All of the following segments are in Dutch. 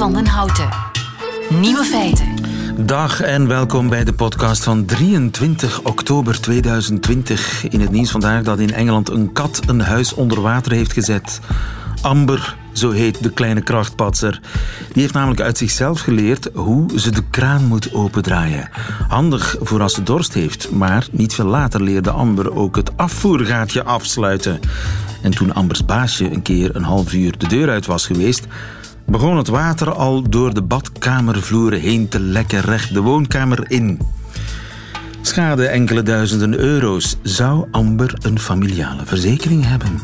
van den Houten. Nieuwe feiten. Dag en welkom bij de podcast van 23 oktober 2020. In het nieuws vandaag dat in Engeland een kat een huis onder water heeft gezet. Amber, zo heet de kleine krachtpatser. Die heeft namelijk uit zichzelf geleerd hoe ze de kraan moet opendraaien. Handig voor als ze dorst heeft, maar niet veel later leerde Amber ook het afvoergaatje afsluiten. En toen Ambers baasje een keer een half uur de deur uit was geweest, begon het water al door de badkamervloeren heen te lekken recht de woonkamer in. Schade enkele duizenden euro's. Zou Amber een familiale verzekering hebben?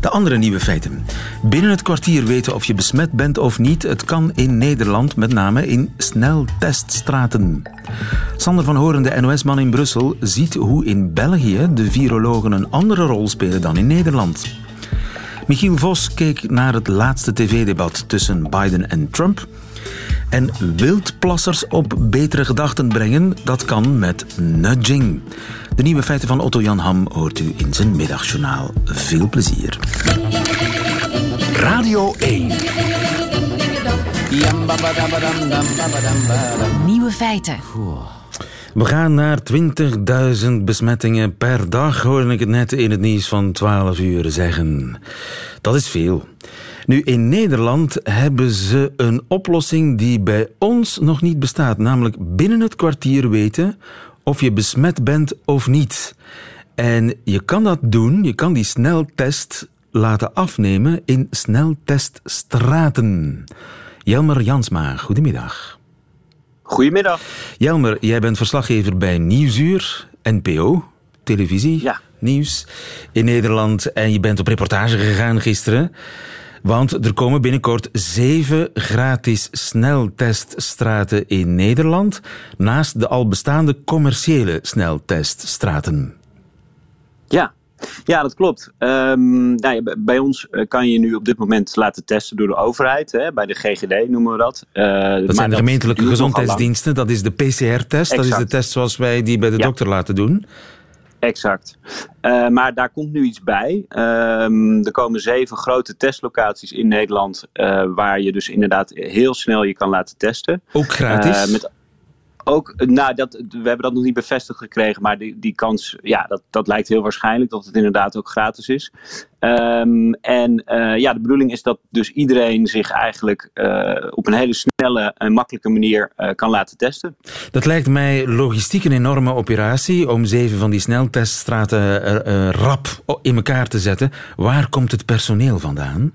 De andere nieuwe feiten. Binnen het kwartier weten of je besmet bent of niet. Het kan in Nederland, met name in snelteststraten. Sander van Horen, de NOS-man in Brussel, ziet hoe in België de virologen een andere rol spelen dan in Nederland. Michiel Vos keek naar het laatste tv-debat tussen Biden en Trump. En wildplassers op betere gedachten brengen, dat kan met nudging. De nieuwe feiten van Otto Jan Ham hoort u in zijn middagjournaal. Veel plezier. Radio 1. Nieuwe feiten. We gaan naar 20.000 besmettingen per dag, hoorde ik het net in het nieuws van 12 uur zeggen. Dat is veel. Nu, in Nederland hebben ze een oplossing die bij ons nog niet bestaat, namelijk binnen het kwartier weten of je besmet bent of niet. En je kan dat doen, je kan die sneltest laten afnemen in snelteststraten. Jelmer Jansma, goedemiddag. Goedemiddag. Jelmer, jij bent verslaggever bij Nieuwsuur, NPO, televisie, Ja. nieuws in Nederland. En je bent op reportage gegaan gisteren. Want er komen binnenkort zeven gratis snelteststraten in Nederland, naast de al bestaande commerciële snelteststraten. Ja. Ja, dat klopt. Ehm, nou ja, bij ons eh, kan je nu op dit moment laten testen door de overheid. Hè, bij de GGD noemen we dat. Maar Dat zijn de gemeentelijke gezondheidsdiensten. Dat is de PCR-test. Dat is de test zoals wij die bij de Ja. dokter laten doen. Exact. Eh, maar daar komt nu iets bij. Ehm, er komen zeven grote testlocaties in Nederland. waar je dus inderdaad heel snel je kan laten testen. Ook gratis. Met ook, nou, dat, we hebben dat nog niet bevestigd gekregen, maar die, die kans, ja, dat, dat lijkt heel waarschijnlijk dat het inderdaad ook gratis is. Ehm, en eh, ja, de bedoeling is dat dus iedereen zich eigenlijk eh, op een hele snelle en makkelijke manier eh, kan laten testen. Dat lijkt mij logistiek een enorme operatie om zeven van die snelteststraten rap in elkaar te zetten. Waar komt het personeel vandaan?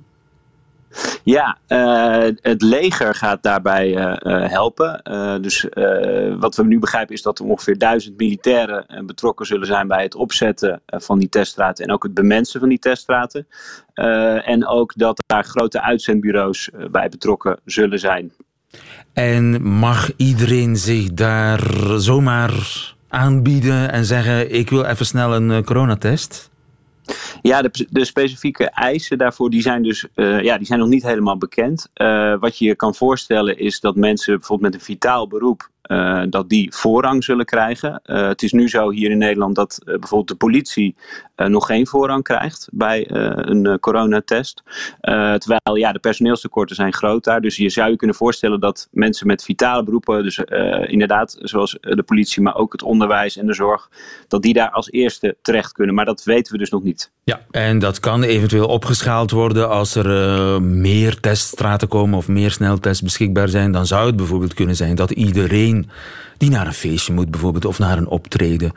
Ja, eh, het leger gaat daarbij eh, eh, helpen. Dus wat we nu begrijpen is dat er ongeveer duizend militairen betrokken zullen zijn bij het opzetten van die teststraten en ook het bemensen van die teststraten. En ook dat daar grote uitzendbureaus bij betrokken zullen zijn. En mag iedereen zich daar zomaar aanbieden en zeggen: Ik wil even snel een coronatest? Ja, de, de specifieke eisen daarvoor die zijn dus eh, ja, die zijn nog niet helemaal bekend. Eh, wat je je kan voorstellen is dat mensen bijvoorbeeld met een vitaal beroep eh, dat die voorrang zullen krijgen. Eh, het is nu zo hier in Nederland dat eh, bijvoorbeeld de politie nog geen voorrang krijgt bij een coronatest. Terwijl ja, de personeelstekorten zijn groot daar. Dus je zou je kunnen voorstellen dat mensen met vitale beroepen, dus inderdaad zoals de politie, maar ook het onderwijs en de zorg, dat die daar als eerste terecht kunnen. Maar dat weten we dus nog niet. Ja, en dat kan eventueel opgeschaald worden als er meer teststraten komen of meer sneltests beschikbaar zijn. Dan zou het bijvoorbeeld kunnen zijn dat iedereen die naar een feestje moet bijvoorbeeld of naar een optreden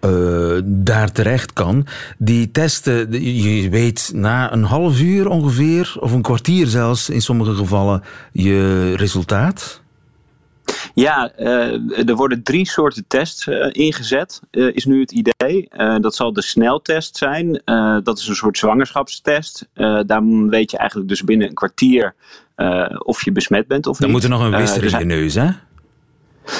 eh, daar terecht kan. Die testen, je weet na een half uur ongeveer, of een kwartier zelfs in sommige gevallen, je resultaat. Ja, eh, er worden drie soorten tests eh, ingezet, is nu het idee. Dat zal de sneltest zijn. Dat is een soort zwangerschapstest. Daar weet je eigenlijk dus binnen een kwartier of je besmet bent of Dan niet. moet er nog een Eh, wisser er in je neus, hè?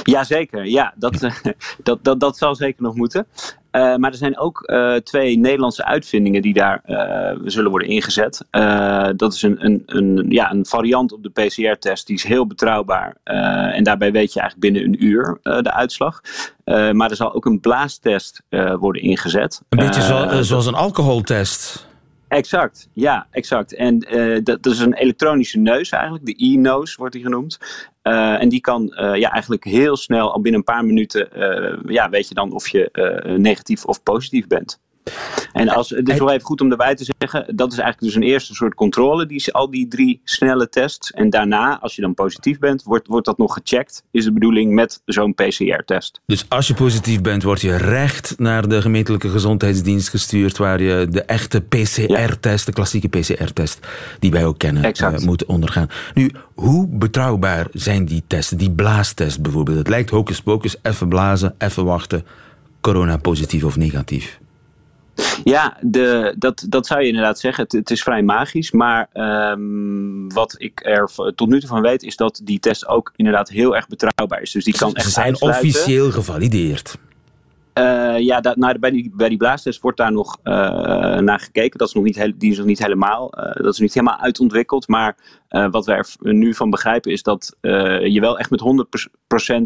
Jazeker, ja, dat, dat, dat, dat zal zeker nog moeten. Eh, maar er zijn ook eh, twee Nederlandse uitvindingen die daar eh, zullen worden ingezet. Eh, dat is een, een, een, ja, een variant op de PCR-test, die is heel betrouwbaar. Eh, en daarbij weet je eigenlijk binnen een uur eh, de uitslag. Eh, maar er zal ook een blaastest eh, worden ingezet. Een beetje Eh, zo- eh, zoals een alcoholtest. Exact, ja, exact. En dat, dat, is een elektronische neus eigenlijk, de e-nose wordt die genoemd. en die kan ja, eigenlijk heel snel, al binnen een paar minuten, ja, weet je dan of je negatief of positief bent. En als, het is wel even goed om erbij te zeggen, dat is eigenlijk dus een eerste soort controle, die, al die drie snelle tests. En daarna, als je dan positief bent, wordt, wordt dat nog gecheckt, is de bedoeling met zo'n PCR-test. Dus als je positief bent, word je recht naar de gemeentelijke gezondheidsdienst gestuurd, waar je de echte PCR-test, de klassieke PCR-test, die wij ook kennen, uh, moet ondergaan. Nu, hoe betrouwbaar zijn die testen, die blaastest bijvoorbeeld? Het lijkt hocus pocus, even blazen, even wachten, corona positief of negatief. Ja, de, dat, dat zou je inderdaad zeggen. Het, is vrij magisch. Maar um, wat ik er tot nu toe van weet, is dat die test ook inderdaad heel erg betrouwbaar is. Dus die kan echt. Ze zijn officieel gevalideerd. Uh, ja, dat, nou, bij, die, bij die blaastest wordt daar nog uh, naar gekeken. Dat is nog niet, die is nog niet helemaal, uh, dat is niet helemaal uitontwikkeld. Maar wat we er nu van begrijpen is dat je wel echt met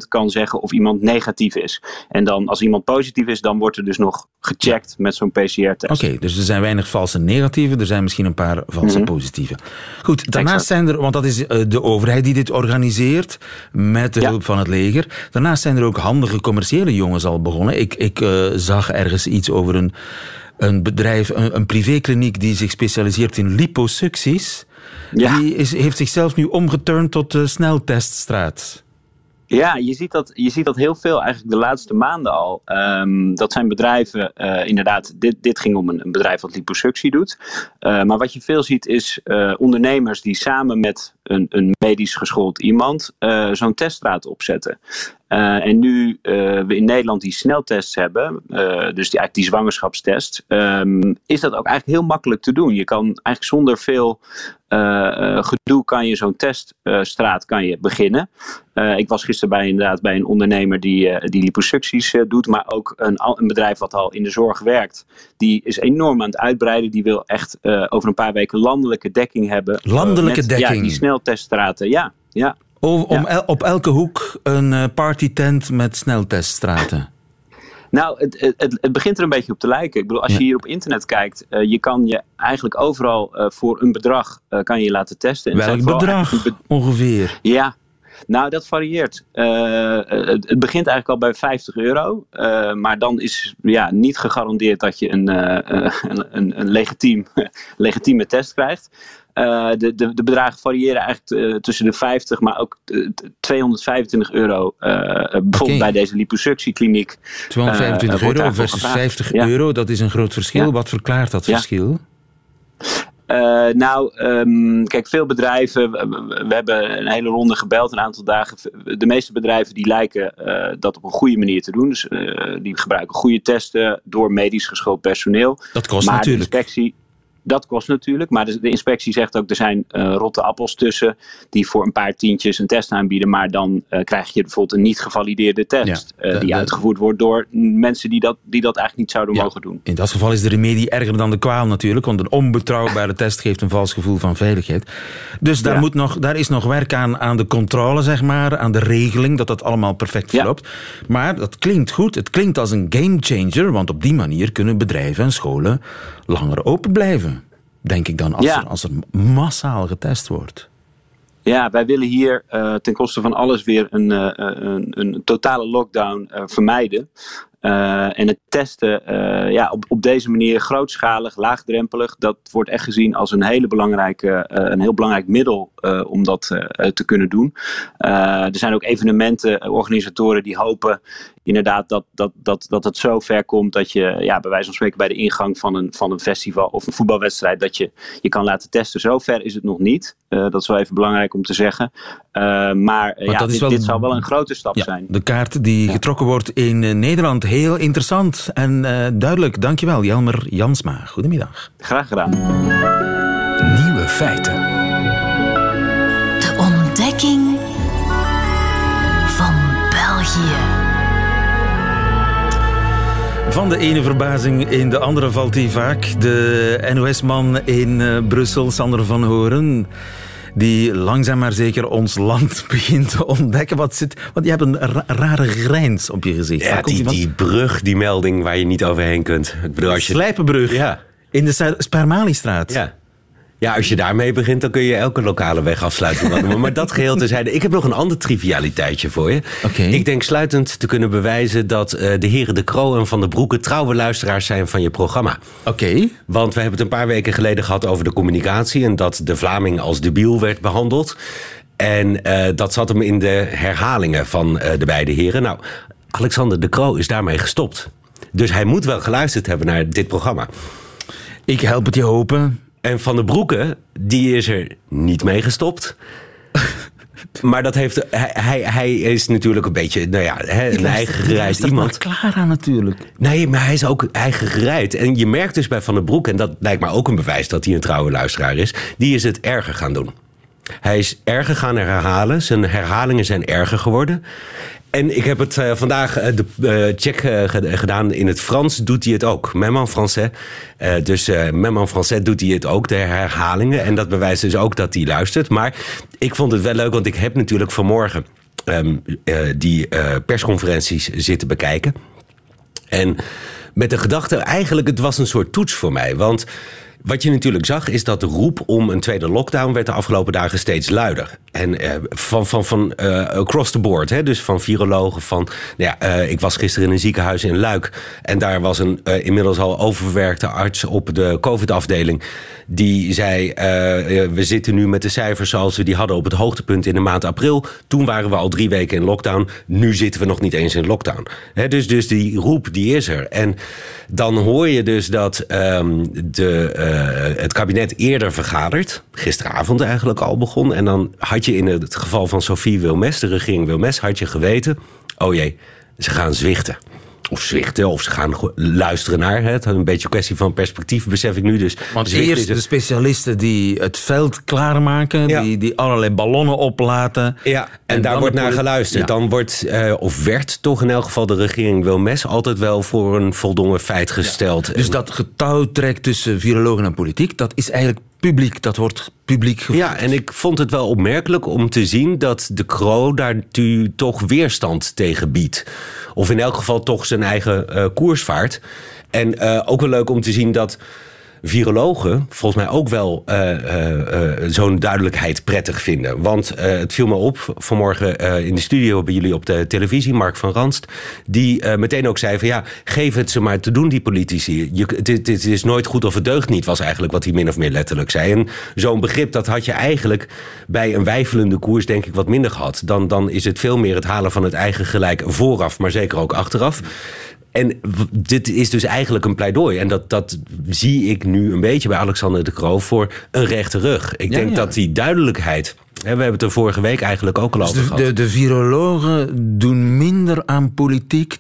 100% kan zeggen of iemand negatief is. En dan als iemand positief is, dan wordt er dus nog gecheckt met zo'n PCR-test. Oké, dus er zijn weinig valse negatieven, er zijn misschien een paar valse mm positieve. Goed, daarnaast zijn er, want dat is de overheid die dit organiseert met de hulp van het leger. Daarnaast zijn er ook handige commerciële jongens al begonnen. Ik ik uh, zag ergens iets over een, een bedrijf, een, een privékliniek die zich specialiseert in liposucties. Ja. Die is, heeft zichzelf nu omgeturnd tot de snelteststraat. Ja, je ziet, dat, je ziet dat heel veel eigenlijk de laatste maanden al. Um, dat zijn bedrijven, uh, inderdaad, dit, dit ging om een, een bedrijf wat liposuctie doet. Uh, maar wat je veel ziet is uh, ondernemers die samen met een, een medisch geschoold iemand zo'n teststraat opzetten. Uh, en nu uh, we in Nederland die sneltests hebben, uh, dus die, eigenlijk die zwangerschapstest, um, is dat ook eigenlijk heel makkelijk te doen. Je kan eigenlijk zonder veel gedoe kan je zo'n teststraat kan je beginnen. ik was gisteren bij, inderdaad bij een ondernemer die, die liposucties doet, maar ook een, een, bedrijf wat al in de zorg werkt. Die is enorm aan het uitbreiden. Die wil echt over een paar weken landelijke dekking hebben. Landelijke met, dekking? Ja, die snelteststraten, ja. ja. Om, op elke hoek een uh, partytent met snelteststraten. Nou, het, het, het, begint er een beetje op te lijken. Ik bedoel, als je hier op internet kijkt, uh, je kan je eigenlijk overal uh, voor een bedrag uh, kan je laten testen. Welk bedrag be ongeveer? Ja, nou, dat varieert. Het, het, begint eigenlijk al bij 50 euro. maar dan is ja, niet gegarandeerd dat je een, een, een, een legitiem, legitieme test krijgt. Uh, de, de, de, bedragen variëren eigenlijk uh, tussen de 50, maar ook 225 euro. Uh, bijvoorbeeld okay. bij deze liposuctiekliniek. 225 euro versus 50 ja. euro, dat is een groot verschil. Ja. Wat verklaart dat verschil? Uh, nou, um, kijk, veel bedrijven, we, we, hebben een hele ronde gebeld, een aantal dagen. De meeste bedrijven die lijken uh, dat op een goede manier te doen. Dus uh, die gebruiken goede testen door medisch geschoold personeel. Dat kost maar natuurlijk. De inspectie, dat kost natuurlijk, maar de, de, inspectie zegt ook er zijn uh, rotte appels tussen die voor een paar tientjes een test aanbieden, maar dan uh, krijg je bijvoorbeeld een niet gevalideerde test ja, uh, die de, uitgevoerd wordt door mensen die dat, die dat eigenlijk niet zouden ja, mogen doen. In dat geval is de remedie erger dan de kwaal natuurlijk, want een onbetrouwbare test geeft een vals gevoel van veiligheid. Dus daar, ja. moet nog, daar is nog werk aan, aan de controle, zeg maar, aan de regeling, dat dat allemaal perfect verloopt. Maar dat klinkt goed, het klinkt als een gamechanger, want op die manier kunnen bedrijven en scholen langer open blijven denk ik dan, als, ja. er, als er massaal getest wordt. Ja, wij willen hier uh, ten koste van alles weer een, uh, een, een, totale lockdown uh, vermijden. En het testen ja, op, op deze manier grootschalig, laagdrempelig, dat wordt echt gezien als een, hele belangrijke, een heel belangrijk middel om dat te kunnen doen. er zijn ook evenementen, organisatoren die hopen inderdaad dat, dat, dat, dat het zo ver komt dat je ja, bij wijze van spreken bij de ingang van een, van een festival of een voetbalwedstrijd dat je je kan laten testen. Zo ver is het nog niet. Dat is wel even belangrijk om te zeggen. Maar, maar ja, dit, wel, dit, zou wel een grote stap ja, zijn. De kaart die ja. getrokken wordt in Nederland, heel interessant en uh, duidelijk. Dankjewel, Jelmer Jansma. Goedemiddag. Graag gedaan. Nieuwe feiten. De ontdekking van België. Van de ene verbazing in de andere valt hij vaak. De NOS-man in uh, Brussel, Sander van Horen, die langzaam maar zeker ons land begint te ontdekken. Wat zit, want je hebt een ra rare grijns op je gezicht. Ja, die, die, brug, die melding waar je niet overheen kunt. Ik bedoel, als je... Slijpenbrug. Ja. In de Spermalistraat? Ja. Ja, als je daarmee begint, dan kun je elke lokale weg afsluiten. maar dat geheel terzijde. Ik heb nog een ander trivialiteitje voor je. Okay. Ik denk sluitend te kunnen bewijzen dat uh, de heren De Croo en Van de Broeke trouwe luisteraars zijn van je programma. Oké. Want we hebben het een paar weken geleden gehad over de communicatie en dat de Vlaming als debiel werd behandeld. En uh, dat zat hem in de herhalingen van uh, de beide heren. Nou, Alexander De Croo is daarmee gestopt. Dus hij moet wel geluisterd hebben naar dit programma. Ik help het je hopen. En Van de Broeke, die is er niet mee gestopt. maar dat heeft, hij, hij, hij, is natuurlijk een beetje, nou ja, een eigen gereid iemand. klaar aan natuurlijk. Nee, maar hij is ook eigen gereid. En je merkt dus bij Van der Broek, en dat lijkt me ook een bewijs dat hij een trouwe luisteraar is, die is het erger gaan doen. Hij is erger gaan herhalen. Zijn herhalingen zijn erger geworden. En ik heb het uh, vandaag uh, de uh, check gedaan. In het Frans doet hij het ook. Même en français. dus même en français doet hij het ook, de herhalingen. En dat bewijst dus ook dat hij luistert. Maar ik vond het wel leuk, want ik heb natuurlijk vanmorgen um, die persconferenties zitten bekijken. En met de gedachte, eigenlijk, het was een soort toets voor mij. Want wat je natuurlijk zag, is dat de roep om een tweede lockdown werd de afgelopen dagen steeds luider. En uh, van, van, van uh, across the board, hè? dus van virologen. Van, nou ja, uh, ik was gisteren in een ziekenhuis in Luik. En daar was een inmiddels al oververwerkte arts op de COVID-afdeling. Die zei: We zitten nu met de cijfers zoals we die hadden op het hoogtepunt in de maand april. Toen waren we al drie weken in lockdown. Nu zitten we nog niet eens in lockdown. Hè? Dus, dus die roep die is er. En dan hoor je dus dat um, de, het kabinet eerder vergadert. Gisteravond eigenlijk al begon. En dan had je in het geval van Sophie Wilmes, de regering Wilmes, had je geweten: oh jee, ze gaan zwichten. Of zwichten, of ze gaan luisteren naar het. Een beetje een kwestie van perspectief, besef ik nu. Dus Want eerst de specialisten die het veld klaarmaken, ja. die, die allerlei ballonnen oplaten. Ja, en, en daar wordt naar geluisterd. Ja. Dan wordt, uh, of werd toch in elk geval de regering Wilmes altijd wel voor een voldongen feit gesteld. Ja. Dus dat getouwtrek tussen virologen en politiek, dat is eigenlijk publiek, dat wordt publiek gevoerd. Ja, en ik vond het wel opmerkelijk om te zien dat de Kroo daar toch weerstand tegen biedt. Of in elk geval toch zijn eigen uh, koers vaart. En uh, ook wel leuk om te zien dat virologen volgens mij ook wel uh, uh, zo'n duidelijkheid prettig vinden. Want het viel me op vanmorgen in de studio bij jullie op de televisie, Mark van Ranst, die meteen ook zei van ja, geef het ze maar te doen, die politici. Je, het, is nooit goed of het deugt niet, was eigenlijk wat hij min of meer letterlijk zei. En zo'n begrip, dat had je eigenlijk bij een wijfelende koers denk ik wat minder gehad. Dan, dan is het veel meer het halen van het eigen gelijk vooraf, maar zeker ook achteraf. En dit is dus eigenlijk een pleidooi. En dat, dat zie ik nu een beetje bij Alexander de Croo voor een rechte rug. Ik Ja, denk ja. dat die duidelijkheid. Hè, we hebben het er vorige week eigenlijk ook al Dus over de, gehad. de, de virologen doen minder aan politiek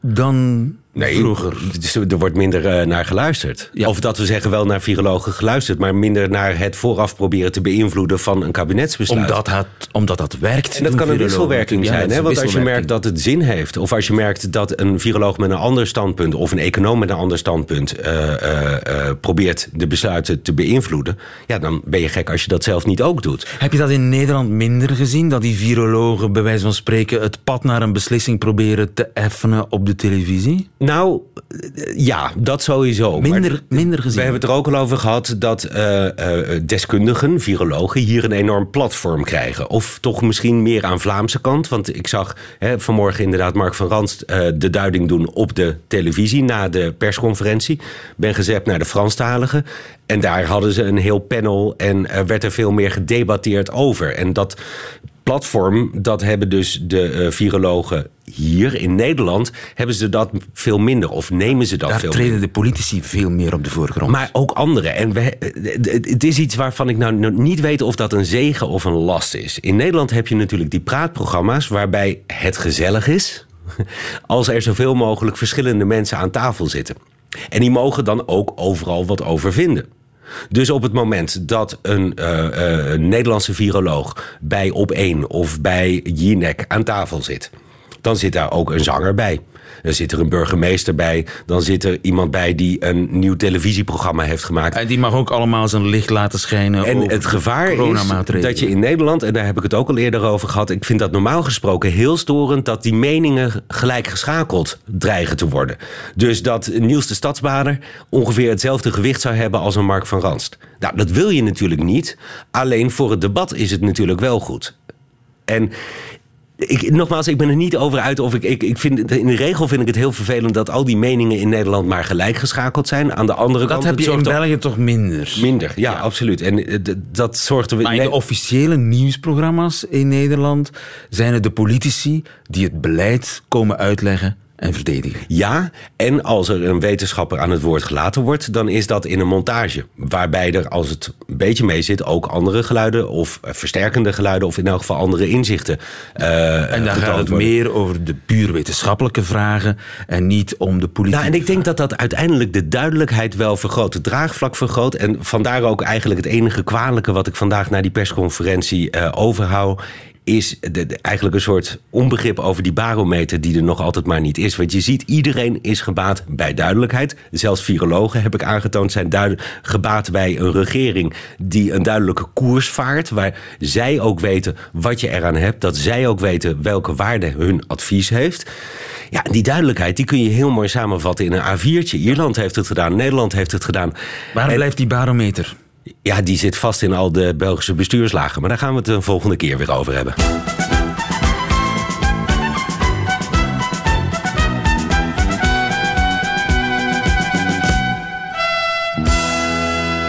dan Nee, vroeger. dus er wordt minder eh, naar geluisterd. Ja. Of dat we zeggen wel naar virologen geluisterd, maar minder naar het vooraf proberen te beïnvloeden van een kabinetsbesluit. Omdat, het, omdat dat werkt. En dat kan een wisselwerking zijn. dat Hè? Want als je merkt dat het zin heeft, of als je merkt dat een viroloog met een ander standpunt of een econoom met een ander standpunt eh, eh, probeert de besluiten te beïnvloeden, ja, dan ben je gek als je dat zelf niet ook doet. Heb je dat in Nederland minder gezien? Dat die virologen, bij wijze van spreken, het pad naar een beslissing proberen te effenen op de televisie? Nou, eh, ja, dat sowieso. Maar Minder, minder We gezien. hebben het er ook al over gehad dat eh, eh, deskundigen, virologen, hier een enorm platform krijgen. Of toch misschien meer aan Vlaamse kant. Want ik zag hè, vanmorgen inderdaad Mark van Ranst de duiding doen op de televisie na de persconferentie. Ben gezet naar de Franstaligen. En daar hadden ze een heel panel en er werd er veel meer gedebatteerd over. En dat platform, dat hebben dus de eh, virologen hier in Nederland, hebben ze dat veel minder. Of nemen ze dat Daar veel treden minder. de politici veel meer op de voorgrond. Maar ook anderen. En we, het het is iets waarvan ik nou niet weet of dat een zegen of een last is. In Nederland heb je natuurlijk die praatprogramma's waarbij het gezellig is. Als er zoveel mogelijk verschillende mensen aan tafel zitten. En die mogen dan ook overal wat over vinden. Dus op het moment dat een, eh, eh, Nederlandse viroloog bij Op1 of bij Jinek aan tafel zit, dan zit daar ook een zanger bij. Dan zit er een burgemeester bij. Dan zit er iemand bij die een nieuw televisieprogramma heeft gemaakt. En die mag ook allemaal zijn licht laten schijnen. En het gevaar is dat je in Nederland, en daar heb ik het ook al eerder over gehad, ik vind dat normaal gesproken heel storend dat die meningen gelijk geschakeld dreigen te worden. Dus dat Niels de Stadsbader ongeveer hetzelfde gewicht zou hebben als een Mark van Ranst. Nou, dat wil je natuurlijk niet. Alleen voor het debat is het natuurlijk wel goed. En ik, nogmaals, ik ben er niet over uit of ik, ik, ik vind. In de regel vind ik het heel vervelend dat al die meningen in Nederland maar gelijk geschakeld zijn. Aan de andere Dat kant. heb je in België toch minder. Minder, ja, absoluut. En eh, dat zorgt er. Maar in de officiële nieuwsprogramma's in Nederland zijn het de politici die het beleid komen uitleggen en verdedigen. Ja, en als er een wetenschapper aan het woord gelaten wordt, dan is dat in een montage. Waarbij er, als het een beetje mee zit, ook andere geluiden of versterkende geluiden of in elk geval andere inzichten. eh, En dan gaat het worden. meer over de puur wetenschappelijke vragen en niet om de politiek. Nou, en ik denk dat dat uiteindelijk de duidelijkheid wel vergroot, het draagvlak vergroot. En vandaar ook eigenlijk het enige kwalijke wat ik vandaag na die persconferentie eh, overhoud. Is de, de- eigenlijk een soort onbegrip over die barometer die er nog altijd maar niet is. Want je ziet, iedereen is gebaat bij duidelijkheid. Zelfs virologen, heb ik aangetoond, zijn gebaat bij een regering die een duidelijke koers vaart. Waar zij ook weten wat je eraan hebt. Dat zij ook weten welke waarde hun advies heeft. Ja, die duidelijkheid die kun je heel mooi samenvatten in een A4'tje. Ierland heeft het gedaan, Nederland heeft het gedaan. Waar En- blijft die barometer? Ja, die zit vast in al de Belgische bestuurslagen. Maar daar gaan we het de volgende keer weer over hebben.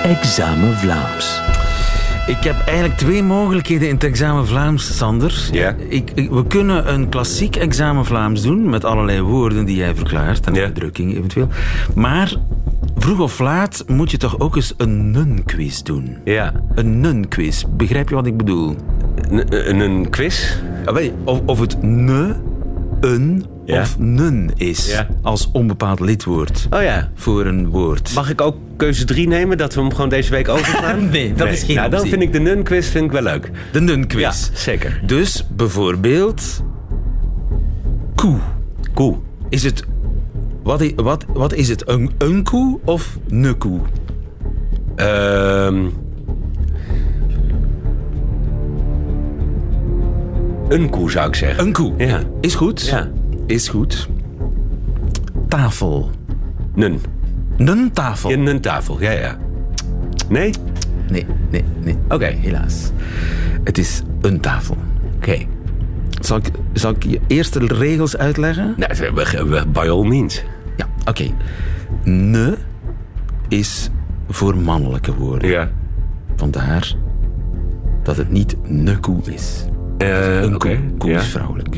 Examen Vlaams. Ik heb eigenlijk twee mogelijkheden in het examen Vlaams, Sander. Ja. Ik, ik- we kunnen een klassiek examen Vlaams doen, met allerlei woorden die jij verklaart en Ja. uitdrukking eventueel. Maar vroeg of laat moet je toch ook eens een nun-quiz doen. Ja. Een nun-quiz. Begrijp je wat ik bedoel? Een, een, een quiz? Je, Of, of het ne, een Ja. of nun is Ja. als onbepaald lidwoord Oh ja. voor een woord. Mag ik ook keuze 3 nemen, dat we hem gewoon deze week overslaan? Nee, dat is geen nou, dan vind ik de nun-quiz vind ik wel leuk. De nun-quiz. Ja, zeker. Dus bijvoorbeeld. Koe. Koe. Is het. Wat, i- wat, wat is het? Een, een koe of ne koe? Ehm een koe zou ik zeggen. Een koe. Ja. Is goed. Ja. Is goed. Tafel. Nun. Een tafel. In een tafel, ja, ja. Nee? Nee, nee, nee. Oké. Helaas. Het is een tafel. Oké. Zal ik, zal ik je eerst de regels uitleggen? We- by all means. Ja, oké. Ne is voor mannelijke woorden. Ja. Vandaar dat het niet ne koe is. Eh Een koe. Koe Ja. is vrouwelijk.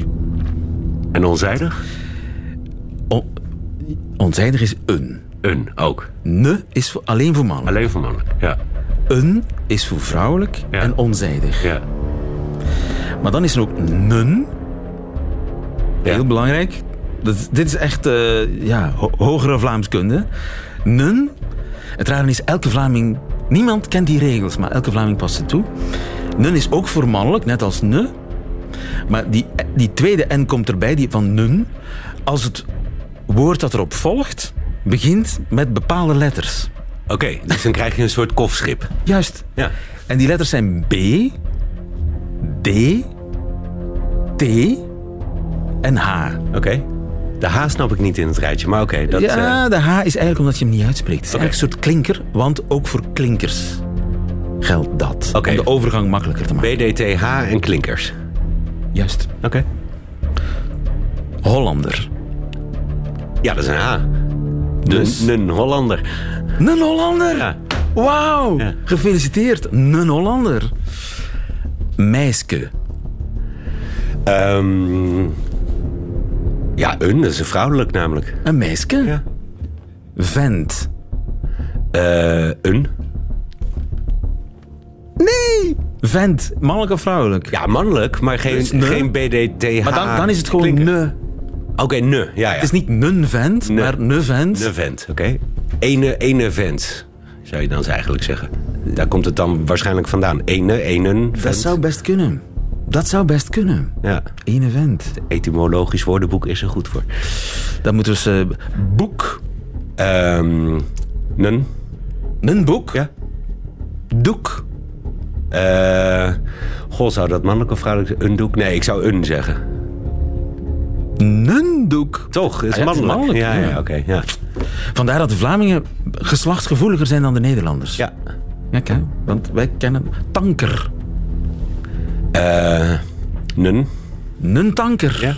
En onzijdig? On- onzijdig is een. Een, ook. Ne is voor- alleen voor mannen. Alleen voor mannen. Ja. Een is voor vrouwelijk Ja. en onzijdig. Ja. Maar dan is er ook. Ja. Heel belangrijk. Dat, dit is echt eh, ja, ho- hogere Vlaamskunde. Nen. Het rare is, elke Vlaming... Niemand kent die regels, maar elke Vlaming past het toe. Nun is ook voor mannelijk, net als ne. Maar die, die tweede N komt erbij, die van nun. Als het woord dat erop volgt, begint met bepaalde letters. Oké, dus dan krijg je een soort kofschip. Juist. Ja. En die letters zijn B, D, T en H. Oké. De H snap ik niet in het rijtje, maar oké. dat, ja, eh, de H is eigenlijk omdat je hem niet uitspreekt. Het is eigenlijk een soort klinker, want ook voor klinkers geldt dat. Oké. Om de overgang makkelijker te maken. BDTH en klinkers. Juist. Oké. Hollander. Ja, dat is een H. Dus? Een, een Hollander. Een Hollander! Ja. Wauw! Ja. Gefeliciteerd, een Hollander. Meiske. Ehm, ja, een, dat is een vrouwelijk namelijk. Een meiske? Ja. Vent. Eh, een. Nee! Vent, mannelijk of vrouwelijk? Ja, mannelijk, maar geen, Dus ne? geen BDTH. Maar dan, dan is het gewoon klinker. ne. Oké, ne. Ja, ja. Het is niet een vent, Ne. maar ne vent. Een vent, oké. Ene, ene vent, zou je dan eigenlijk zeggen. Daar komt het dan waarschijnlijk vandaan. Ene, ene vent. Dat zou best kunnen. Dat zou best kunnen. Ja, Ene vent. etymologisch woordenboek is er goed voor. Dan moeten we ze... Boek. Ehm nen. Een boek. Ja. Doek. Eh goh, zou dat mannelijk of vrouwelijk? Een doek? Nee, ik zou een zeggen. Een doek. Toch? Het is Ah ja, het mannelijk. mannelijk, Ja, ja, ja. oké. ja. Vandaar dat de Vlamingen geslachtsgevoeliger zijn dan de Nederlanders. ja. Ja, kijk. Want wij kennen tanker. Eh nen. Een tanker. Ja.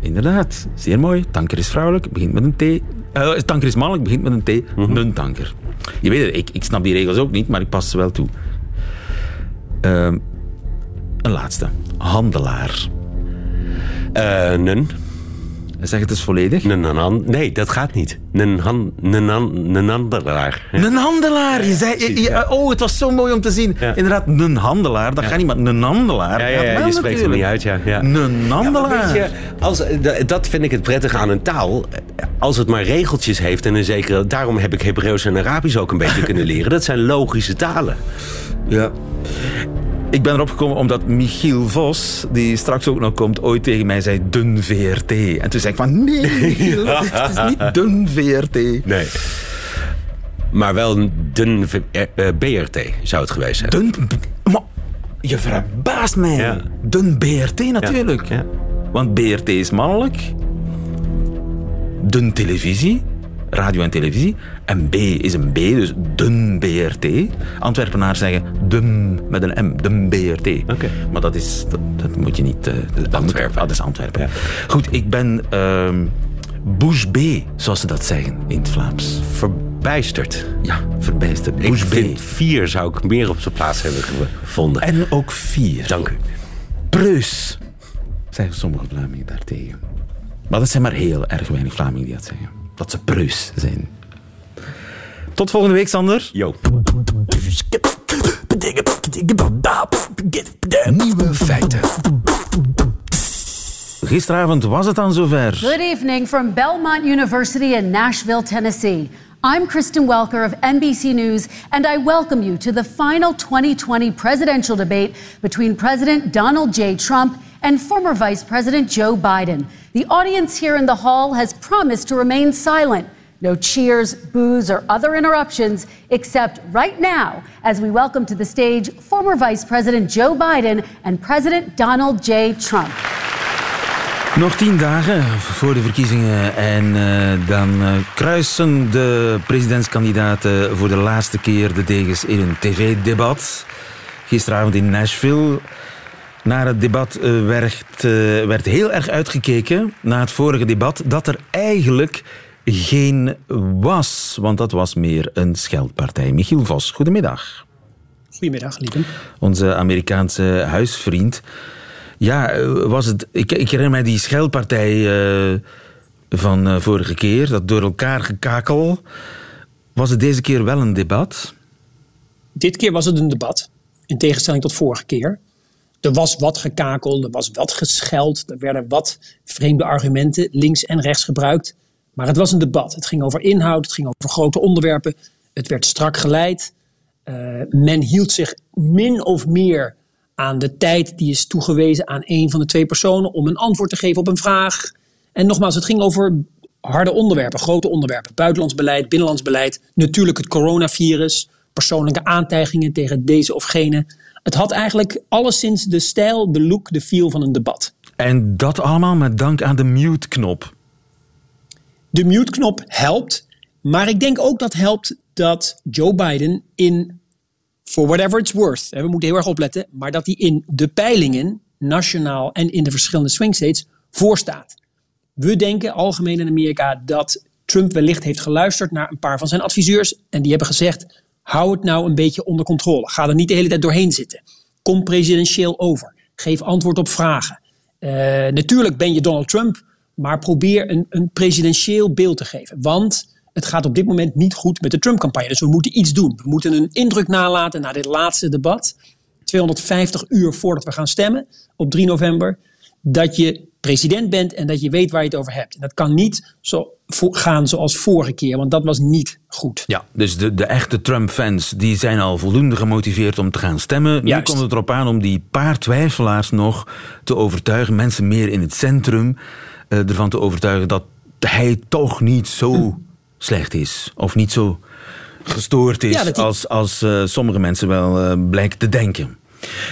Inderdaad, zeer mooi. Tanker is vrouwelijk, begint met een T. Eh, tanker is mannelijk, begint met een T. Mhm. Een tanker. Je weet het, ik, ik snap die regels ook niet, maar ik pas ze wel toe. Ehm, een laatste. Handelaar. Eh nen. Zeg het eens volledig. Nen, nen, han- Nee, dat gaat niet. Nen, handelaar. Ja. Een handelaar. Je zei, je- je- oh, het was zo mooi om te zien. Ja. Inderdaad, een handelaar. Dat gaat niet, maar een handelaar. Ja, ja, ja, je spreekt het niet uit, ja. ja. Een handelaar. je, als, dat vind ik het prettige aan een taal. Als het maar regeltjes heeft en een zekere... Daarom heb ik Hebreeuws en Arabisch ook een beetje kunnen leren. Dat zijn logische talen. Ja. Ik ben erop gekomen omdat Michiel Vos, die straks ook nog komt, ooit tegen mij zei dun VRT. En toen zei ik van nee, Michiel, het is niet dun VRT. Nee. Maar wel een dun eh, eh, BRT zou het geweest zijn. Dun... Maar je verbaast mij. Ja. Dun BRT natuurlijk. Ja. Want BRT is mannelijk. Dun televisie. Radio en televisie. En B is een B, dus dun BRT. Antwerpenaars zeggen dun met een M, dun BRT. Oké. Maar dat, is, dat, dat moet je niet... eh, dat Antwerpen. ah, dat is Antwerpen. Ja. Goed, ik ben bouche B, zoals ze dat zeggen in het Vlaams. Verbijsterd. Ja, verbijsterd. Ik Bouche B. vier zou ik meer op zijn plaats hebben gevonden. En ook vier. Dank u. Preus, zeggen sommige Vlamingen daartegen. Maar dat zijn maar heel erg weinig Vlamingen die dat zeggen. Dat ze preus zijn. Tot volgende week, Sander. Yo. Nieuwe feiten. Gisteravond was het dan zover. Good evening from Belmont University in Nashville, Tennessee. I'm Kristen Welker of NBC News, and I welcome you to the final 2020 presidential debate between President Donald J. Trump and former Vice President Joe Biden. The audience here in the hall has promised to remain silent. No cheers, boos, or other interruptions, except right now, as we welcome to the stage former Vice President Joe Biden and President Donald J. Trump. Nog tien dagen voor de verkiezingen en eh, dan eh, kruisen de presidentskandidaten voor de laatste keer de degens in een tv-debat. Gisteravond in Nashville. Naar het debat eh, werd, werd heel erg uitgekeken, na het vorige debat, dat er eigenlijk geen was. Want dat was meer een scheldpartij. Michiel Vos, goedemiddag. Goedemiddag, lieve. Onze Amerikaanse huisvriend. Ja, eh, was het. Ik, ik herinner mij die scheldpartij eh, van eh, vorige keer, dat door elkaar gekakel. Was het deze keer wel een debat? Dit keer was het een debat, in tegenstelling tot vorige keer. Er was wat gekakel, er was wat gescheld, er werden wat vreemde argumenten links en rechts gebruikt. Maar het was een debat. Het ging over inhoud, het ging over grote onderwerpen. Het werd strak geleid. Eh, men hield zich min of meer aan de tijd die is toegewezen aan een van de twee personen om een antwoord te geven op een vraag. En nogmaals, het ging over harde onderwerpen, grote onderwerpen. Buitenlands beleid, binnenlands beleid, natuurlijk het coronavirus, persoonlijke aantijgingen tegen deze of gene. Het had eigenlijk alleszins de stijl, de look, de feel van een debat. En dat allemaal met dank aan de mute-knop. De mute-knop helpt, maar ik denk ook dat helpt dat Joe Biden in, for whatever it's worth, we moeten heel erg opletten, maar dat hij in de peilingen, nationaal en in de verschillende swing states, voorstaat. We denken algemeen in Amerika dat Trump wellicht heeft geluisterd naar een paar van zijn adviseurs en die hebben gezegd, hou het nou een beetje onder controle. Ga er niet de hele tijd doorheen zitten. Kom presidentieel over. Geef antwoord op vragen. Eh, natuurlijk ben je Donald Trump, maar probeer een, een presidentieel beeld te geven. Want het gaat op dit moment niet goed met de Trump-campagne. Dus we moeten iets doen. We moeten een indruk nalaten na dit laatste debat. 250 uur voordat we gaan stemmen op 3 november. Dat je president bent en dat je weet waar je het over hebt. En dat kan niet zo gaan zoals vorige keer, want dat was niet goed. Ja, dus de, de echte Trump-fans die zijn al voldoende gemotiveerd om te gaan stemmen. Nu komt het erop aan om die paar twijfelaars nog te overtuigen, mensen meer in het centrum, ervan te overtuigen dat hij toch niet zo slecht is. Of niet zo gestoord is Ja, als, als eh, sommige mensen wel eh, blijken te denken.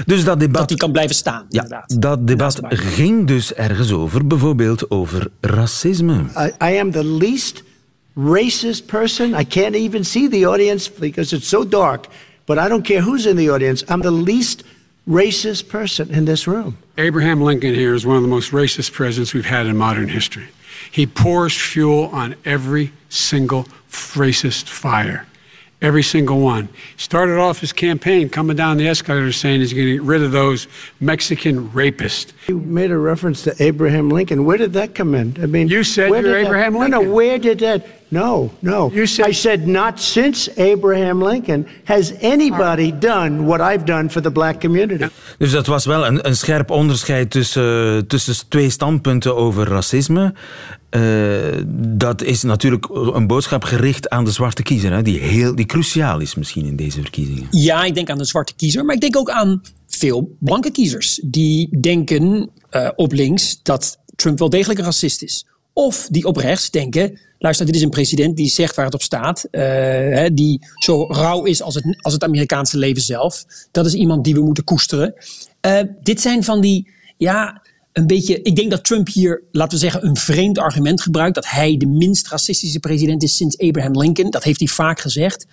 Dus dat debat, Dat hij kan blijven staan, ja, inderdaad. dat debat ging dus ergens over, bijvoorbeeld over racisme. I, I am the least racist person. I can't even see the audience because it's so dark. But I don't care who's in the audience. I'm the least racist person in this room. Abraham Lincoln here is one of the most racist presidents we've had in modern history. He pours fuel on every single racist fire. Every single one. Started off his campaign coming down the escalator saying he's going to get rid of those Mexican rapists. You made a reference to Abraham Lincoln. Where did that come in? I mean, You said you're did that- Abraham No, Lincoln. no. Where did that? No, no. You said- I said not since Abraham Lincoln has anybody done what I've done for the black community. Dus dat was wel een, een scherp onderscheid tussen, tussen twee standpunten over racisme. Eh, dat is natuurlijk een boodschap gericht aan de zwarte kiezer, hè, die, heel, die cruciaal is misschien in deze verkiezingen. Ja, ik denk aan de zwarte kiezer, maar ik denk ook aan veel blanke kiezers. Die denken eh, op links dat Trump wel degelijk een racist is. Of die op rechts denken, luister, dit is een president die zegt waar het op staat. eh, hè, die zo rauw is als het, als het Amerikaanse leven zelf. Dat is iemand die we moeten koesteren. Eh, dit zijn van die, ja, een beetje. Ik denk dat Trump hier, laten we zeggen, een vreemd argument gebruikt. Dat hij de minst racistische president is sinds Abraham Lincoln. Dat heeft hij vaak gezegd.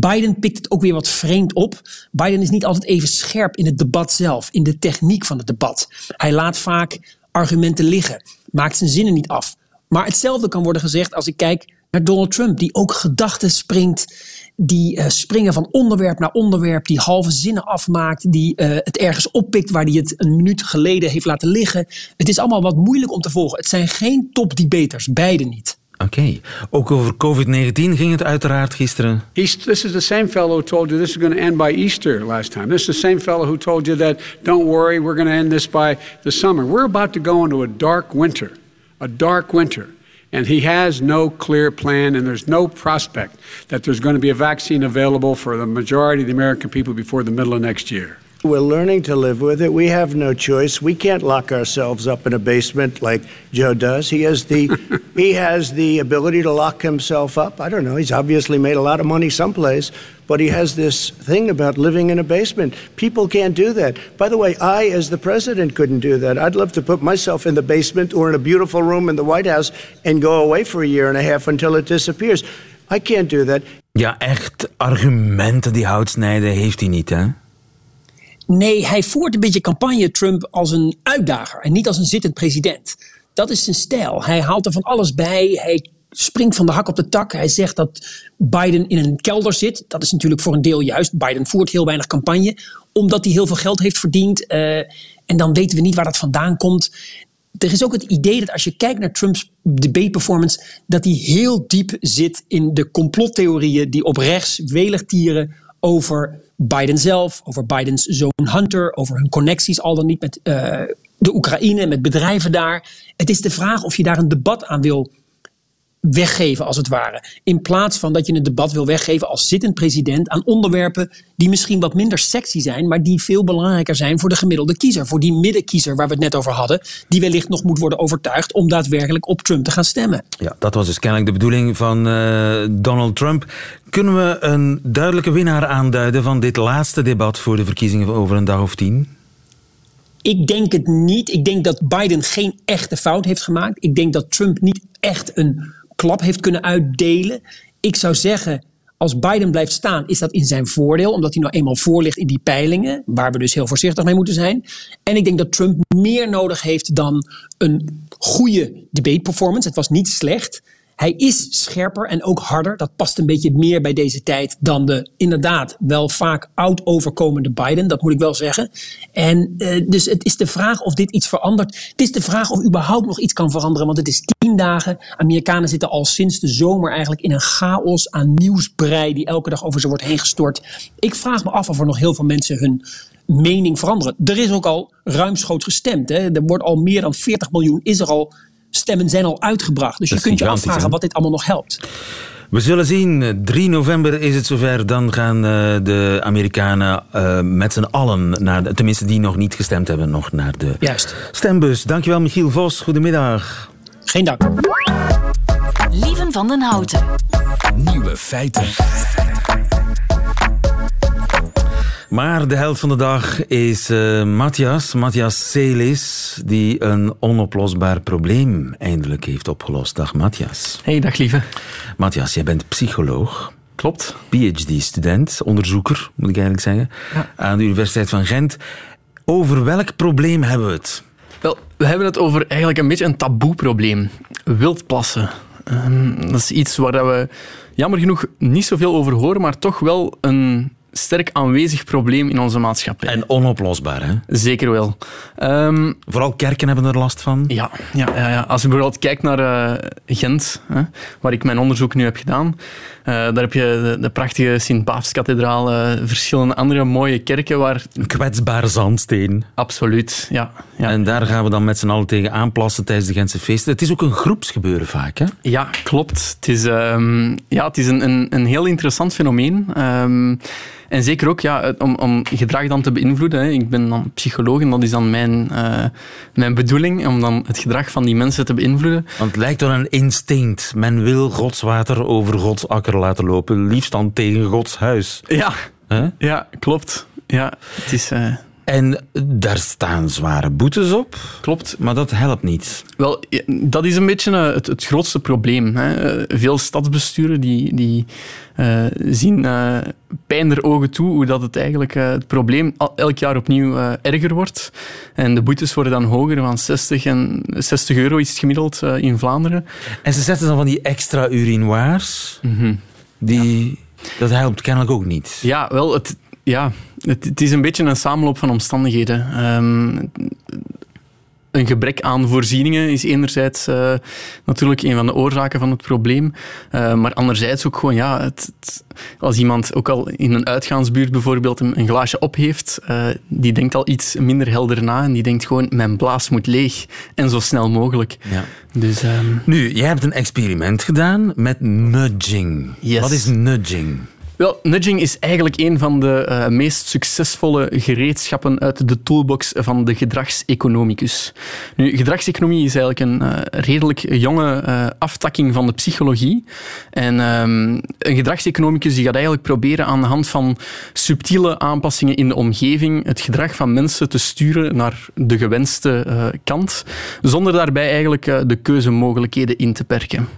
Biden pikt het ook weer wat vreemd op. Biden is niet altijd even scherp in het debat zelf, in de techniek van het debat. Hij laat vaak argumenten liggen, maakt zijn zinnen niet af. Maar hetzelfde kan worden gezegd als ik kijk naar Donald Trump, die ook gedachten springt, die eh, springen van onderwerp naar onderwerp, die halve zinnen afmaakt, die eh, het ergens oppikt waar hij het een minuut geleden heeft laten liggen. Het is allemaal wat moeilijk om te volgen. Het zijn geen topdebaters, beide niet. Oké, ook over COVID-19 ging het uiteraard gisteren. He's, this is the same fellow who told you this is going to end by Easter last time. This is the same fellow who told you that, don't worry, we're going to end this by the summer. We're about to go into a dark winter, a dark winter. And he has no clear plan, and there's no prospect that there's going to be a vaccine available for the majority of the American people before the middle of next year. We're learning to live with it. We have no choice. We can't lock ourselves up in a basement like Joe does. He has the he has the ability to lock himself up. I don't know. He's obviously made a lot of money someplace, but he has this thing about living in a basement. People can't do that. By the way, I as the president couldn't do that. I'd love to put myself in the basement or in a beautiful room in the White House and go away for a year and a half until it disappears. I can't do that. Ja, echt argumenten die hout snijden heeft hij niet, hè? Nee, hij voert een beetje campagne Trump als een uitdager en niet als een zittend president. Dat is zijn stijl. Hij haalt er van alles bij. Hij springt van de hak op de tak. Hij zegt dat Biden in een kelder zit. Dat is natuurlijk voor een deel juist. Biden voert heel weinig campagne, omdat hij heel veel geld heeft verdiend. eh, en dan weten we niet waar dat vandaan komt. Er is ook het idee dat als je kijkt naar Trumps debate performance, dat hij heel diep zit in de complottheorieën die op rechts welig tieren over Biden zelf, over Bidens zoon Hunter, over hun connecties al dan niet met eh, de Oekraïne, met bedrijven daar. Het is de vraag of je daar een debat aan wil weggeven, als het ware. In plaats van dat je een debat wil weggeven als zittend president aan onderwerpen die misschien wat minder sexy zijn, maar die veel belangrijker zijn voor de gemiddelde kiezer. Voor die middenkiezer waar we het net over hadden, die wellicht nog moet worden overtuigd om daadwerkelijk op Trump te gaan stemmen. Ja, dat was dus kennelijk de bedoeling van eh, Donald Trump. Kunnen we een duidelijke winnaar aanduiden van dit laatste debat voor de verkiezingen over een dag of tien? Ik denk het niet. Ik denk dat Biden geen echte fout heeft gemaakt. Ik denk dat Trump niet echt een klap heeft kunnen uitdelen. Ik zou zeggen, als Biden blijft staan, is dat in zijn voordeel, omdat hij nou eenmaal voor ligt in die peilingen, waar we dus heel voorzichtig mee moeten zijn. En ik denk dat Trump meer nodig heeft dan een goede debate performance. Het was niet slecht. Hij is scherper en ook harder. Dat past een beetje meer bij deze tijd dan de inderdaad wel vaak oud overkomende Biden. Dat moet ik wel zeggen. En eh, dus het is de vraag of dit iets verandert. Het is de vraag of überhaupt nog iets kan veranderen. Want het is tien dagen. Amerikanen zitten al sinds de zomer eigenlijk in een chaos aan nieuwsbrei die elke dag over ze wordt heen gestort. Ik vraag me af of er nog heel veel mensen hun mening veranderen. Er is ook al ruimschoots gestemd. Hè. Er wordt al meer dan 40 miljoen is er al stemmen zijn al uitgebracht. Dus Dat je kunt je afvragen hè? wat dit allemaal nog helpt. We zullen zien. 3 november is het zover. Dan gaan eh, de Amerikanen eh, met z'n allen, naar de, tenminste die nog niet gestemd hebben, nog naar de Juist. stembus. Dankjewel Michiel Vos. Goedemiddag. Geen dank. Wim van den Houten. Nieuwe feiten. Maar de helft van de dag is uh, Matthias, Matthias Celis, die een onoplosbaar probleem eindelijk heeft opgelost. Dag Matthias. Hey, dag lieve. Matthias, jij bent psycholoog. Klopt. PhD-student, onderzoeker moet ik eigenlijk zeggen, ja. aan de Universiteit van Gent. Over welk probleem hebben we het? Wel, we hebben het over eigenlijk een beetje een taboe-probleem. Wildplassen. Um, dat is iets waar we jammer genoeg niet zoveel over horen, maar toch wel een sterk aanwezig probleem in onze maatschappij. En onoplosbaar, hè? Zeker wel. Um, Vooral kerken hebben er last van? Ja, ja, ja, ja. als je bijvoorbeeld kijkt naar uh, Gent, hè, waar ik mijn onderzoek nu heb gedaan, uh, daar heb je de, de prachtige Sint-Paafskathedraal, uh, verschillende andere mooie kerken waar... Een kwetsbare zandsteen. Absoluut, ja, ja. En daar gaan we dan met z'n allen tegen aanplassen tijdens de Gentse feesten. Het is ook een groepsgebeuren vaak, hè? Ja, klopt. Het is, um, ja, het is een, een, een heel interessant fenomeen. Um, en zeker ook ja, om, om gedrag dan te beïnvloeden. Hè. Ik ben dan psycholoog en dat is dan mijn, uh, mijn bedoeling, om dan het gedrag van die mensen te beïnvloeden. Want het lijkt wel een instinct. Men wil Gods water over Gods akker laten lopen, liefst dan tegen Gods huis. Ja, huh? ja klopt. Ja, het is... Uh... En daar staan zware boetes op. Klopt. Maar dat helpt niet. Wel, dat is een beetje het, het grootste probleem. Hè. Veel stadsbesturen die, die uh, zien uh, pijn der ogen toe hoe dat het eigenlijk uh, het probleem elk jaar opnieuw erger wordt. En de boetes worden dan hoger, van 60, en 60 euro is het gemiddeld in Vlaanderen. En ze zetten dan van die extra urinoirs. Mm -hmm. die, ja. Dat helpt kennelijk ook niet. Ja, wel, het, ja, het, het, is een beetje een samenloop van omstandigheden. Um, een gebrek aan voorzieningen is enerzijds uh, natuurlijk een van de oorzaken van het probleem. Uh, maar anderzijds ook gewoon, ja, het, het, als iemand ook al in een uitgaansbuurt bijvoorbeeld een, een glaasje op heeft, uh, die denkt al iets minder helder na en die denkt gewoon, mijn blaas moet leeg en zo snel mogelijk. Ja. Dus, um... Nu, jij hebt een experiment gedaan met nudging. Yes. Wat is nudging? Wel, nudging is eigenlijk een van de uh, meest succesvolle gereedschappen uit de toolbox van de gedragseconomicus. Nu, gedragseconomie is eigenlijk een uh, redelijk jonge uh, aftakking van de psychologie. En um, een gedragseconomicus die gaat eigenlijk proberen aan de hand van subtiele aanpassingen in de omgeving het gedrag van mensen te sturen naar de gewenste kant, zonder daarbij eigenlijk de keuzemogelijkheden in te perken.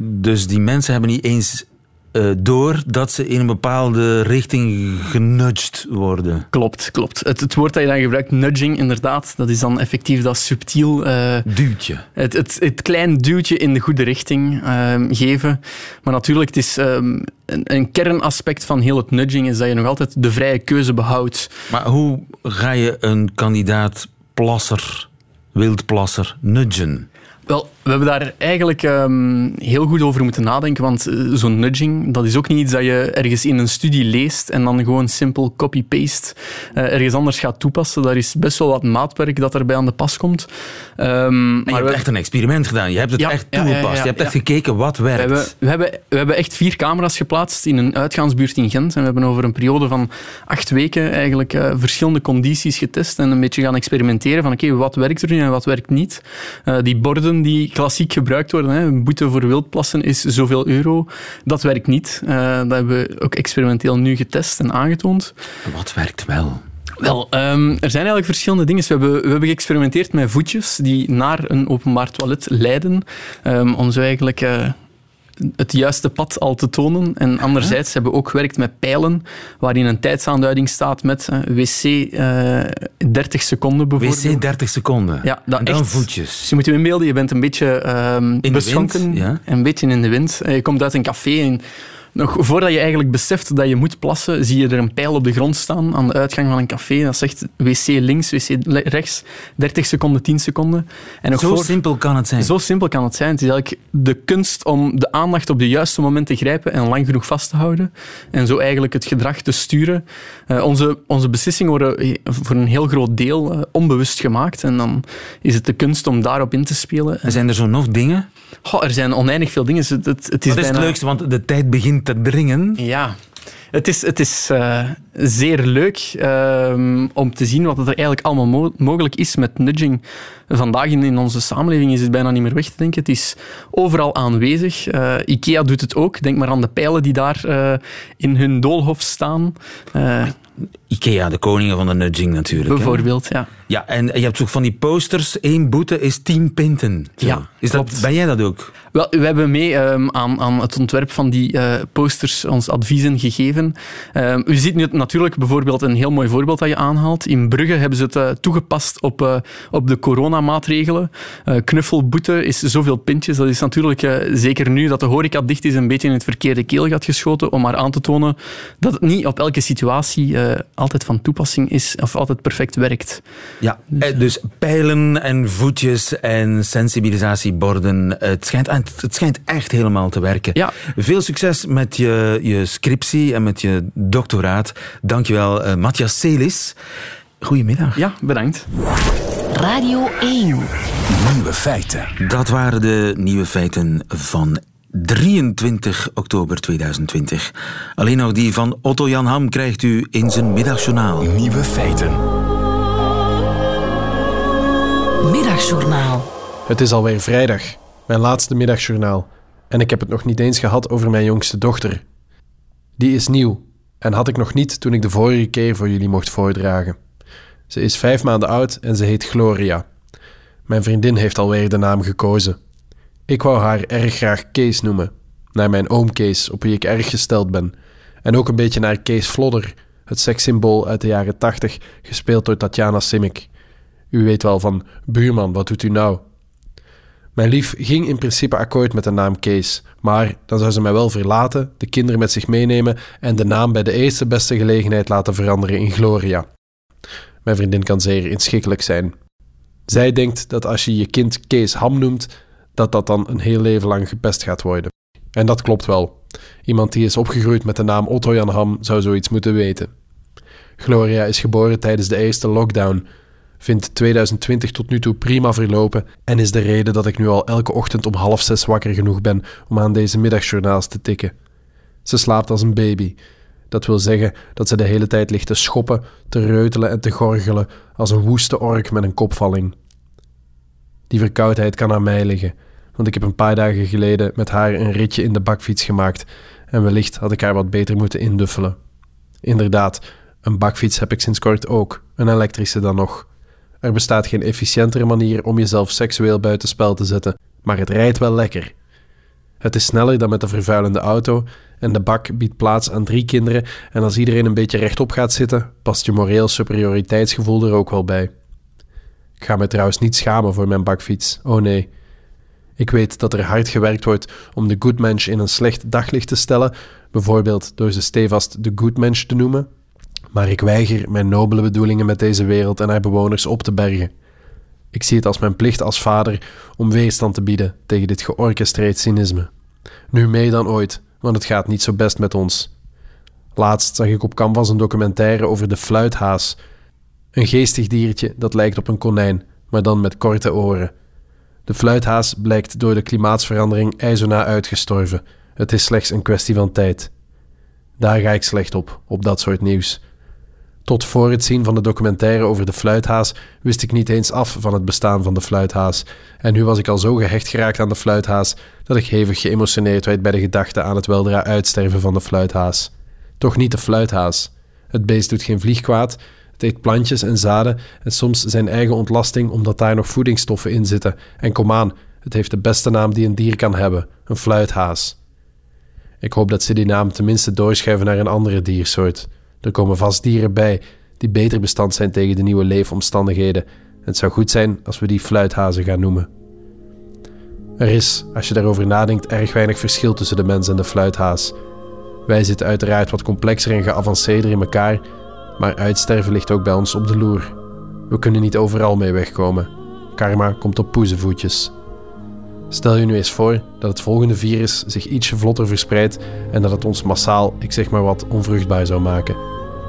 Dus die mensen hebben niet eens uh, door dat ze in een bepaalde richting genudged worden. Klopt, klopt. Het, het, woord dat je dan gebruikt, nudging, inderdaad, dat is dan effectief dat subtiel... Uh, duwtje. Het, het, het klein duwtje in de goede richting uh, geven. Maar natuurlijk, het is... Um, een, een, kernaspect van heel het nudging is dat je nog altijd de vrije keuze behoudt. Maar hoe ga je een kandidaat plasser, wildplasser, nudgen? Wel, we hebben daar eigenlijk um, heel goed over moeten nadenken, want uh, zo'n nudging, dat is ook niet iets dat je ergens in een studie leest en dan gewoon simpel copy-paste uh, ergens anders gaat toepassen. Daar is best wel wat maatwerk dat erbij aan de pas komt. Um, maar je hebt we... echt een experiment gedaan. Je hebt het ja, echt toegepast. Ja, ja, je hebt echt gekeken wat werkt. We hebben, we, hebben, we hebben echt vier camera's geplaatst in een uitgaansbuurt in Gent. En we hebben over een periode van acht weken eigenlijk uh, verschillende condities getest en een beetje gaan experimenteren van oké, okay, wat werkt er nu en wat werkt niet. die borden die klassiek gebruikt worden. Hè. Een boete voor wildplassen is zoveel euro. Dat werkt niet. Uh, dat hebben we ook experimenteel nu getest en aangetoond. Wat werkt wel? Wel, um, er zijn eigenlijk verschillende dingen. We hebben, we hebben geëxperimenteerd met voetjes die naar een openbaar toilet leiden. Um, om zo eigenlijk... Uh, het juiste pad al te tonen. En anderzijds hebben we ook gewerkt met pijlen, waarin een tijdsaanduiding staat met uh, wc uh, 30 seconden bijvoorbeeld. Wc 30 seconden? Ja, dat en dan echt, voetjes. Dus je moet je inbeelden, je bent een beetje um, beschonken, ja? een beetje in de wind. Je komt uit een café en nog voordat je eigenlijk beseft dat je moet plassen, zie je er een pijl op de grond staan aan de uitgang van een café. Dat zegt wc links, wc rechts, 30 seconden, 10 seconden. En zo voor... simpel kan het zijn. Zo simpel kan het zijn. Het is eigenlijk de kunst om de aandacht op de juiste moment te grijpen en lang genoeg vast te houden. En zo eigenlijk het gedrag te sturen. Uh, onze, onze beslissingen worden voor een heel groot deel uh, onbewust gemaakt. En dan is het de kunst om daarop in te spelen. En zijn er zo nog dingen? Oh, er zijn oneindig veel dingen. Het, het, het is Wat is bijna... het leukste? Want de tijd begint te dringen. Ja. Het is, het is, uh, zeer leuk ehm, om te zien wat er eigenlijk allemaal mogelijk is met nudging. Vandaag in, in, onze samenleving is het bijna niet meer weg te denken. Het is overal aanwezig. Uh, IKEA doet het ook. Denk maar aan de pijlen die daar uh, in hun doolhof staan. Ikea, de koningen van de nudging natuurlijk. Bijvoorbeeld, ja. Ja, en je hebt ook van die posters. Eén boete is tien pinten. Ja, is dat, Ben jij dat ook? Wel, we hebben mee um, aan, aan, het ontwerp van die uh, posters ons adviezen gegeven. Um, u ziet nu natuurlijk bijvoorbeeld een heel mooi voorbeeld dat je aanhaalt. In Brugge hebben ze het uh, toegepast op, uh, op de coronamaatregelen. knuffelboete is zoveel pintjes. Dat is natuurlijk zeker nu dat de horeca dicht is een beetje in het verkeerde keelgat geschoten om maar aan te tonen dat het niet op elke situatie altijd van toepassing is of altijd perfect werkt. Ja, dus, dus pijlen en voetjes en sensibilisatieborden. Het schijnt, het schijnt echt helemaal te werken. Ja. Veel succes met je, je scriptie en met je doctoraat. Dankjewel, uh, Matthias Celis. Goedemiddag. Ja, bedankt. Radio 1. Nieuwe feiten. Dat waren de nieuwe feiten van 23 oktober 2020. Alleen nog die van Otto Jan Ham krijgt u in zijn middagjournaal. Nieuwe feiten. Middagjournaal. Het is alweer vrijdag, mijn laatste middagjournaal. En ik heb het nog niet eens gehad over mijn jongste dochter. Die is nieuw en had ik nog niet toen ik de vorige keer voor jullie mocht voordragen. Ze is vijf maanden oud en ze heet Gloria. Mijn vriendin heeft alweer de naam gekozen. Ik wou haar erg graag Kees noemen, naar mijn oom Kees, op wie ik erg gesteld ben. En ook een beetje naar Kees Flodder, het sekssymbool uit de jaren tachtig, gespeeld door Tatjana Simic. U weet wel van, buurman, wat doet u nou? Mijn lief ging in principe akkoord met de naam Kees, maar dan zou ze mij wel verlaten, de kinderen met zich meenemen en de naam bij de eerste beste gelegenheid laten veranderen in Gloria. Mijn vriendin kan zeer inschikkelijk zijn. Zij denkt dat als je je kind Kees Ham noemt, dat dat dan een heel leven lang gepest gaat worden. En dat klopt wel. Iemand die is opgegroeid met de naam Otto Jan Ham zou zoiets moeten weten. Gloria is geboren tijdens de eerste lockdown, vindt 2020 tot nu toe prima verlopen en is de reden dat ik nu al elke ochtend om half zes wakker genoeg ben om aan deze middagjournaals te tikken. Ze slaapt als een baby. Dat wil zeggen dat ze de hele tijd ligt te schoppen, te reutelen en te gorgelen als een woeste ork met een kopvalling. Die verkoudheid kan aan mij liggen, want ik heb een paar dagen geleden met haar een ritje in de bakfiets gemaakt en wellicht had ik haar wat beter moeten induffelen. Inderdaad, een bakfiets heb ik sinds kort ook, een elektrische dan nog. Er bestaat geen efficiëntere manier om jezelf seksueel buitenspel te zetten, maar het rijdt wel lekker. Het is sneller dan met de vervuilende auto en de bak biedt plaats aan drie kinderen en als iedereen een beetje rechtop gaat zitten, past je moreel superioriteitsgevoel er ook wel bij. Ik ga me trouwens niet schamen voor mijn bakfiets, oh nee. Ik weet dat er hard gewerkt wordt om de goodmensch in een slecht daglicht te stellen, bijvoorbeeld door ze stevast de goodmensch te noemen, maar ik weiger mijn nobele bedoelingen met deze wereld en haar bewoners op te bergen. Ik zie het als mijn plicht als vader om weerstand te bieden tegen dit georchestreerd cynisme. Nu meer dan ooit, want het gaat niet zo best met ons. Laatst zag ik op Canvas een documentaire over de fluithaas. Een geestig diertje dat lijkt op een konijn, maar dan met korte oren. De fluithaas blijkt door de klimaatsverandering ijzona uitgestorven. Het is slechts een kwestie van tijd. Daar ga ik slecht op, op dat soort nieuws. Tot voor het zien van de documentaire over de fluithaas wist ik niet eens af van het bestaan van de fluithaas. En nu was ik al zo gehecht geraakt aan de fluithaas dat ik hevig geëmotioneerd werd bij de gedachte aan het weldra uitsterven van de fluithaas. Toch niet de fluithaas. Het beest doet geen vlieg kwaad, het plantjes en zaden en soms zijn eigen ontlasting omdat daar nog voedingsstoffen in zitten. En kom aan, het heeft de beste naam die een dier kan hebben: een fluithaas. Ik hoop dat ze die naam tenminste doorschuiven naar een andere diersoort. Er komen vast dieren bij die beter bestand zijn tegen de nieuwe leefomstandigheden. En het zou goed zijn als we die fluithazen gaan noemen. Er is, als je daarover nadenkt, erg weinig verschil tussen de mens en de fluithaas. Wij zitten uiteraard wat complexer en geavanceerder in elkaar, maar uitsterven ligt ook bij ons op de loer. We kunnen niet overal mee wegkomen. Karma komt op poezenvoetjes. Stel je nu eens voor dat het volgende virus zich ietsje vlotter verspreidt en dat het ons massaal, ik zeg maar wat, onvruchtbaar zou maken.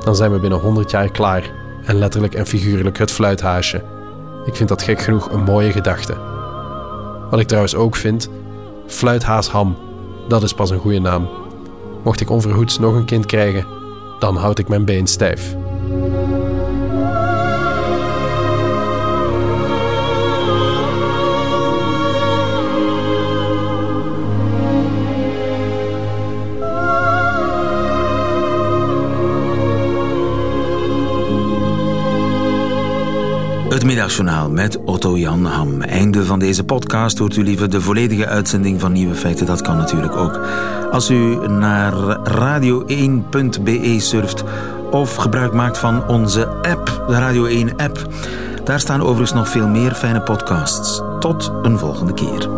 Dan zijn we binnen 100 jaar klaar en letterlijk en figuurlijk het fluithaasje. Ik vind dat gek genoeg een mooie gedachte. Wat ik trouwens ook vind, fluithaasham, dat is pas een goede naam. Mocht ik onverhoeds nog een kind krijgen, Dan houd ik mijn been stijf. Thank you. Het middagjournaal met Otto Jan Ham. Einde van deze podcast. Hoort u liever de volledige uitzending van Nieuwe Feiten? Dat kan natuurlijk ook. Als u naar radio1.be surft of gebruik maakt van onze app, de Radio 1 app. Daar staan overigens nog veel meer fijne podcasts. Tot een volgende keer.